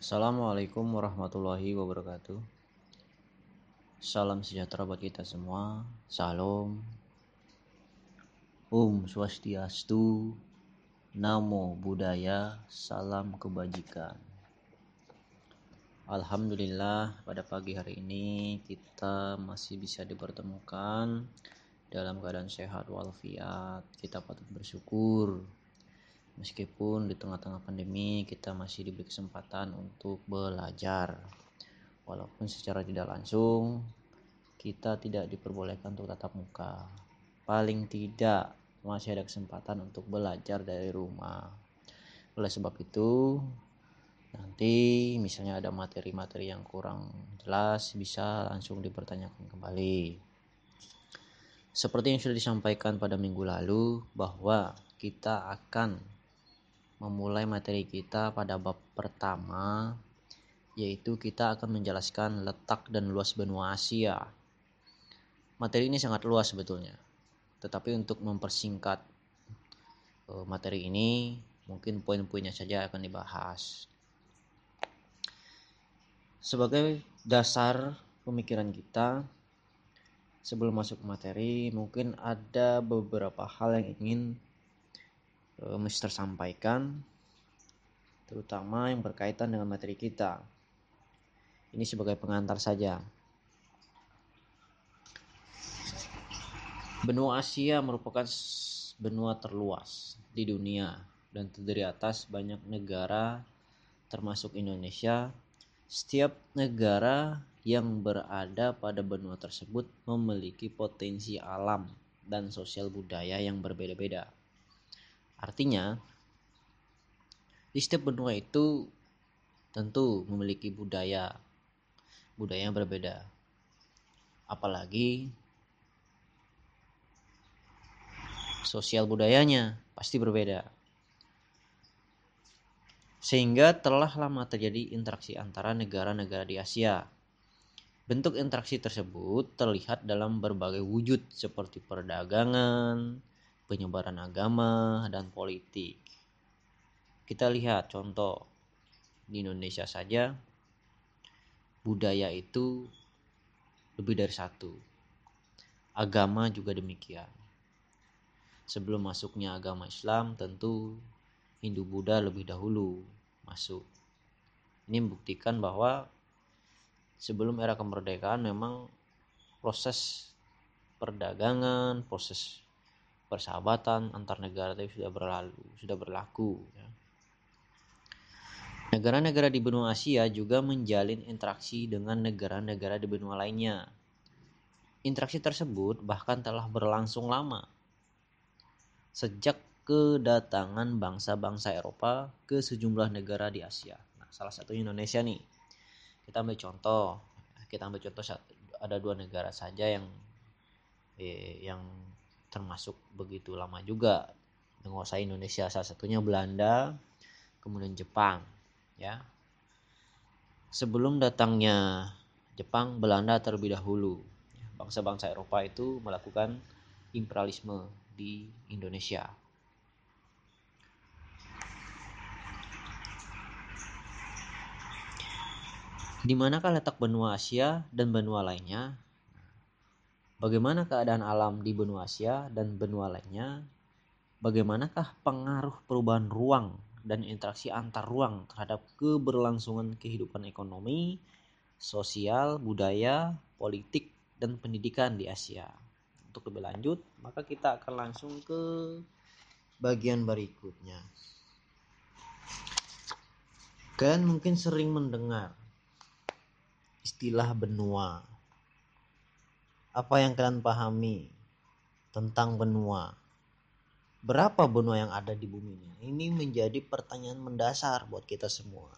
Assalamualaikum warahmatullahi wabarakatuh. Salam sejahtera buat kita semua. Salam. Om Swastiastu. Namo Buddhaya. Salam kebajikan. Alhamdulillah pada pagi hari ini kita masih bisa dipertemukan dalam keadaan sehat walafiat. Kita patut bersyukur meskipun di tengah-tengah pandemi kita masih diberi kesempatan untuk belajar. Walaupun secara tidak langsung kita tidak diperbolehkan untuk tatap muka. Paling tidak masih ada kesempatan untuk belajar dari rumah. Oleh sebab itu nanti misalnya ada materi-materi yang kurang jelas bisa langsung dipertanyakan kembali. Seperti yang sudah disampaikan pada minggu lalu bahwa kita akan memulai materi kita pada bab pertama yaitu kita akan menjelaskan letak dan luas benua Asia. Materi ini sangat luas sebetulnya. Tetapi untuk mempersingkat eh, materi ini mungkin poin-poinnya saja akan dibahas. Sebagai dasar pemikiran kita, sebelum masuk materi, mungkin ada beberapa hal yang ingin Mister sampaikan, terutama yang berkaitan dengan materi kita. Ini sebagai pengantar saja. Benua Asia merupakan benua terluas di dunia dan terdiri atas banyak negara termasuk Indonesia setiap negara yang berada pada benua tersebut memiliki potensi alam dan sosial budaya yang berbeda-beda. Artinya, di setiap benua itu tentu memiliki budaya, budaya yang berbeda. Apalagi sosial budayanya pasti berbeda sehingga telah lama terjadi interaksi antara negara-negara di Asia. Bentuk interaksi tersebut terlihat dalam berbagai wujud seperti perdagangan, penyebaran agama, dan politik. Kita lihat contoh di Indonesia saja, budaya itu lebih dari satu. Agama juga demikian. Sebelum masuknya agama Islam, tentu Hindu Buddha lebih dahulu masuk. Ini membuktikan bahwa sebelum era kemerdekaan memang proses perdagangan, proses persahabatan antar negara itu sudah berlalu, sudah berlaku. Ya. Negara-negara di benua Asia juga menjalin interaksi dengan negara-negara di benua lainnya. Interaksi tersebut bahkan telah berlangsung lama. Sejak kedatangan bangsa-bangsa Eropa ke sejumlah negara di Asia. Nah, salah satunya Indonesia nih. Kita ambil contoh, kita ambil contoh ada dua negara saja yang eh, yang termasuk begitu lama juga menguasai Indonesia. Salah satunya Belanda, kemudian Jepang, ya. Sebelum datangnya Jepang, Belanda terlebih dahulu. Bangsa-bangsa Eropa itu melakukan imperialisme di Indonesia. Di manakah letak benua Asia dan benua lainnya? Bagaimana keadaan alam di benua Asia dan benua lainnya? Bagaimanakah pengaruh perubahan ruang dan interaksi antar ruang terhadap keberlangsungan kehidupan ekonomi, sosial, budaya, politik, dan pendidikan di Asia? Untuk lebih lanjut, maka kita akan langsung ke bagian berikutnya. Kalian mungkin sering mendengar istilah benua. Apa yang kalian pahami tentang benua? Berapa benua yang ada di bumi ini? Ini menjadi pertanyaan mendasar buat kita semua.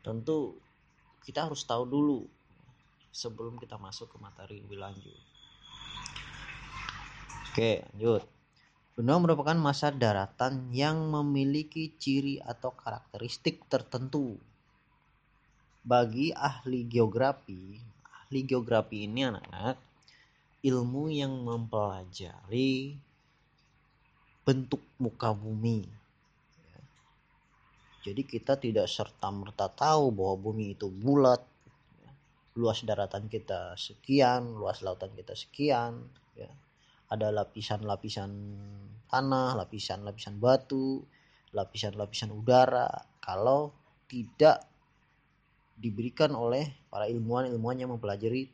Tentu kita harus tahu dulu sebelum kita masuk ke materi lebih lanjut. Oke, lanjut. Benua merupakan masa daratan yang memiliki ciri atau karakteristik tertentu bagi ahli geografi, ahli geografi ini anak-anak ilmu yang mempelajari bentuk muka bumi. Jadi kita tidak serta-merta tahu bahwa bumi itu bulat, luas daratan kita sekian, luas lautan kita sekian, ya. Ada lapisan-lapisan tanah, lapisan-lapisan batu, lapisan-lapisan udara. Kalau tidak diberikan oleh para ilmuwan-ilmuwan yang mempelajari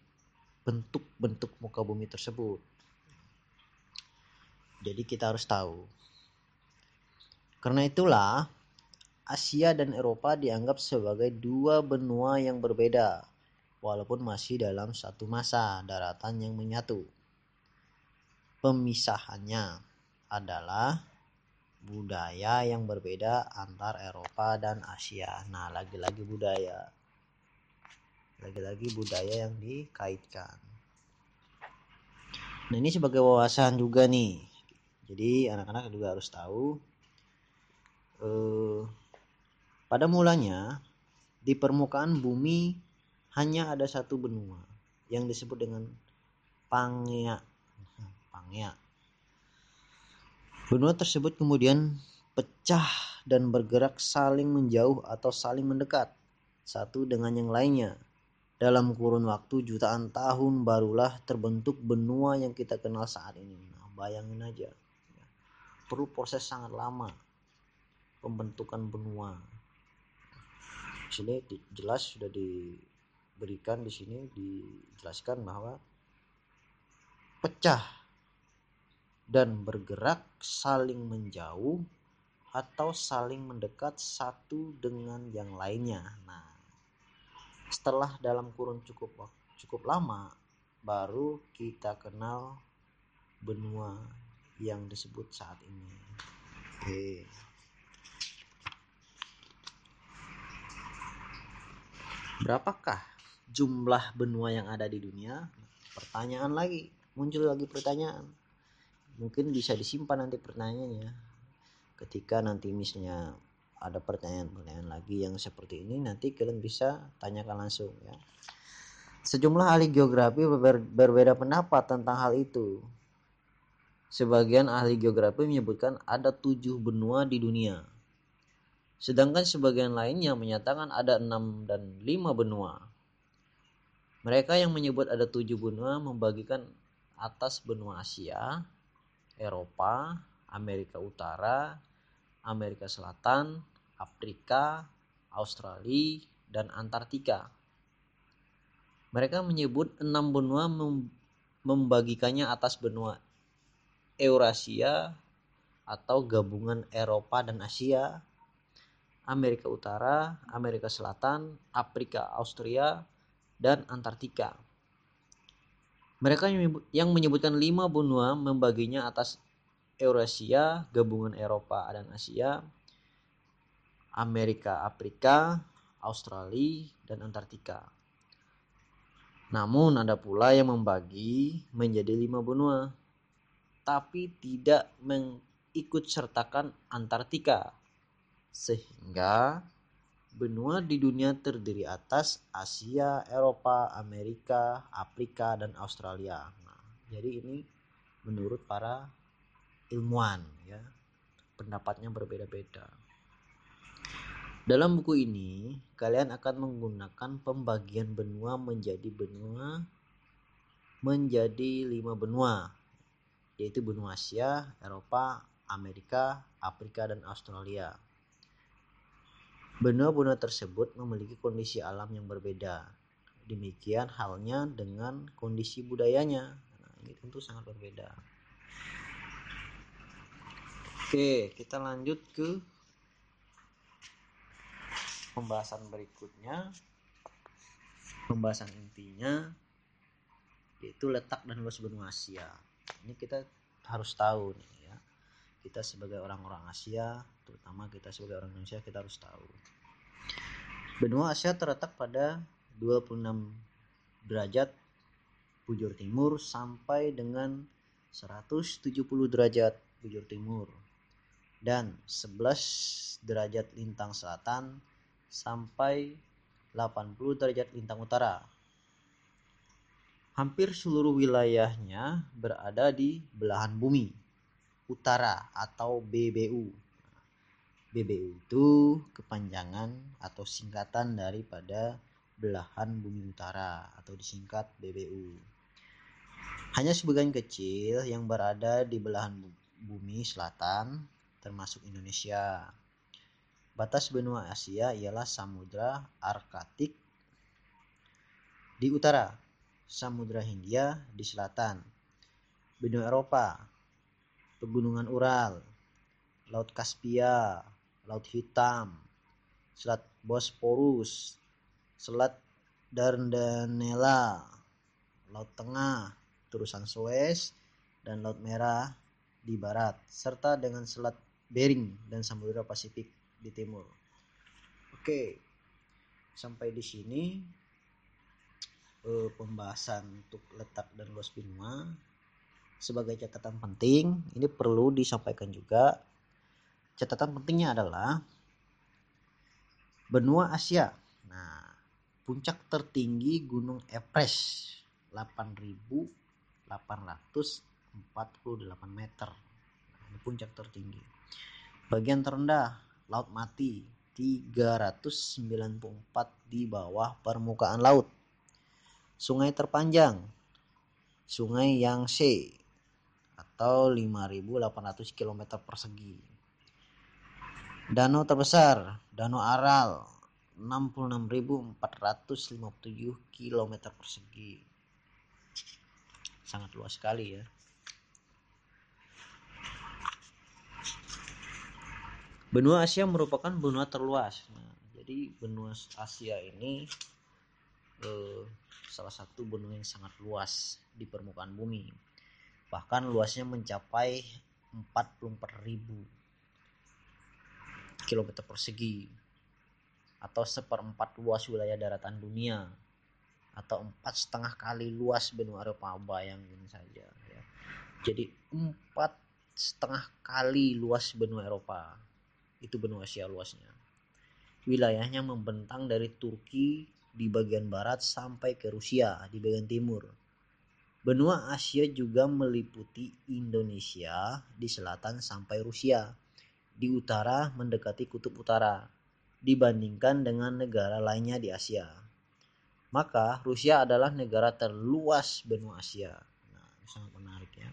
bentuk-bentuk muka bumi tersebut. Jadi kita harus tahu. Karena itulah Asia dan Eropa dianggap sebagai dua benua yang berbeda, walaupun masih dalam satu masa daratan yang menyatu. Pemisahannya adalah budaya yang berbeda antar Eropa dan Asia. Nah, lagi-lagi budaya. Lagi-lagi budaya yang dikaitkan. Nah, ini sebagai wawasan juga nih. Jadi, anak-anak juga harus tahu eh, pada mulanya, di permukaan bumi hanya ada satu benua yang disebut dengan Pangea. Pangea. Benua tersebut kemudian pecah dan bergerak saling menjauh atau saling mendekat satu dengan yang lainnya. Dalam kurun waktu jutaan tahun barulah terbentuk benua yang kita kenal saat ini. Nah, bayangin aja. Perlu proses sangat lama pembentukan benua sini jelas sudah diberikan di sini dijelaskan bahwa pecah dan bergerak saling menjauh atau saling mendekat satu dengan yang lainnya. Nah, setelah dalam kurun cukup cukup lama baru kita kenal benua yang disebut saat ini. Oke. Berapakah jumlah benua yang ada di dunia? Pertanyaan lagi, muncul lagi pertanyaan. Mungkin bisa disimpan nanti pertanyaannya. Ketika nanti misalnya ada pertanyaan-pertanyaan lagi yang seperti ini, nanti kalian bisa tanyakan langsung ya. Sejumlah ahli geografi ber berbeda pendapat tentang hal itu. Sebagian ahli geografi menyebutkan ada tujuh benua di dunia Sedangkan sebagian lainnya menyatakan ada enam dan lima benua. Mereka yang menyebut ada tujuh benua membagikan atas benua Asia, Eropa, Amerika Utara, Amerika Selatan, Afrika, Australia, dan Antartika. Mereka menyebut enam benua membagikannya atas benua Eurasia atau gabungan Eropa dan Asia, Amerika Utara, Amerika Selatan, Afrika Austria, dan Antartika. Mereka yang menyebutkan lima benua membaginya atas Eurasia, gabungan Eropa dan Asia, Amerika, Afrika, Australia, dan Antartika. Namun ada pula yang membagi menjadi lima benua, tapi tidak mengikut sertakan Antartika sehingga benua di dunia terdiri atas Asia, Eropa, Amerika, Afrika, dan Australia. Nah, jadi ini menurut para ilmuwan ya. Pendapatnya berbeda-beda. Dalam buku ini, kalian akan menggunakan pembagian benua menjadi benua menjadi lima benua, yaitu benua Asia, Eropa, Amerika, Afrika, dan Australia. Benua-benua tersebut memiliki kondisi alam yang berbeda. Demikian halnya dengan kondisi budayanya. Nah, ini tentu sangat berbeda. Oke, kita lanjut ke pembahasan berikutnya. Pembahasan intinya yaitu letak dan luas benua Asia. Ini kita harus tahu nih ya. Kita sebagai orang-orang Asia terutama kita sebagai orang Indonesia kita harus tahu benua Asia terletak pada 26 derajat bujur timur sampai dengan 170 derajat bujur timur dan 11 derajat lintang selatan sampai 80 derajat lintang utara. Hampir seluruh wilayahnya berada di belahan bumi utara atau BBU BBU itu kepanjangan atau singkatan daripada belahan bumi utara atau disingkat BBU. Hanya sebagian kecil yang berada di belahan bumi selatan termasuk Indonesia. Batas benua Asia ialah Samudra Arkatik di utara, Samudra Hindia di selatan, benua Eropa, pegunungan Ural, Laut Kaspia, Laut Hitam, Selat Bosporus, Selat Dardanella, Laut Tengah, Terusan Suez, dan Laut Merah di barat, serta dengan Selat Bering dan Samudra Pasifik di timur. Oke, sampai di sini eh, pembahasan untuk letak dan luas benua. Sebagai catatan penting, ini perlu disampaikan juga. Catatan pentingnya adalah benua Asia. Nah, puncak tertinggi Gunung Everest 8000 848 meter. Nah, ini puncak tertinggi. Bagian terendah Laut Mati 394 di bawah permukaan laut. Sungai terpanjang Sungai Yangtze atau 5800 km persegi. Danau terbesar Danau Aral 66.457 km persegi sangat luas sekali ya benua Asia merupakan benua terluas. Nah, jadi benua Asia ini eh, salah satu benua yang sangat luas di permukaan bumi. Bahkan luasnya mencapai 44.000 km persegi atau seperempat luas wilayah daratan dunia atau empat setengah kali luas benua Eropa bayangin saja ya. jadi empat setengah kali luas benua Eropa itu benua Asia luasnya wilayahnya membentang dari Turki di bagian barat sampai ke Rusia di bagian timur benua Asia juga meliputi Indonesia di selatan sampai Rusia di utara mendekati kutub utara dibandingkan dengan negara lainnya di Asia maka Rusia adalah negara terluas benua Asia. Nah, sangat menarik ya.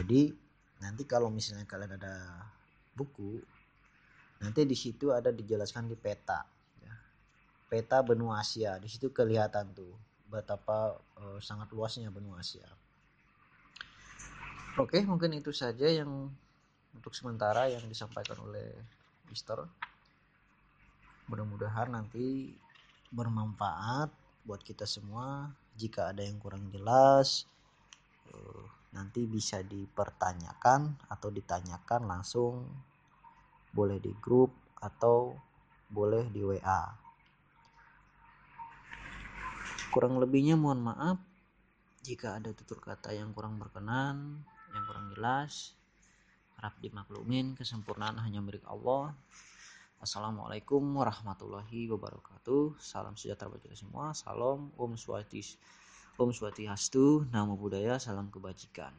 Jadi nanti kalau misalnya kalian ada buku, nanti di situ ada dijelaskan di peta, ya. peta benua Asia. Di situ kelihatan tuh betapa uh, sangat luasnya benua Asia. Oke, mungkin itu saja yang untuk sementara yang disampaikan oleh Mister. Mudah-mudahan nanti bermanfaat buat kita semua jika ada yang kurang jelas uh, nanti bisa dipertanyakan atau ditanyakan langsung boleh di grup atau boleh di WA kurang lebihnya mohon maaf jika ada tutur kata yang kurang berkenan yang kurang jelas harap dimaklumin kesempurnaan hanya milik Allah Assalamualaikum warahmatullahi wabarakatuh. Salam sejahtera bagi kita semua. Salam Om Swati Om Swati Hastu, Namo Buddhaya, salam kebajikan.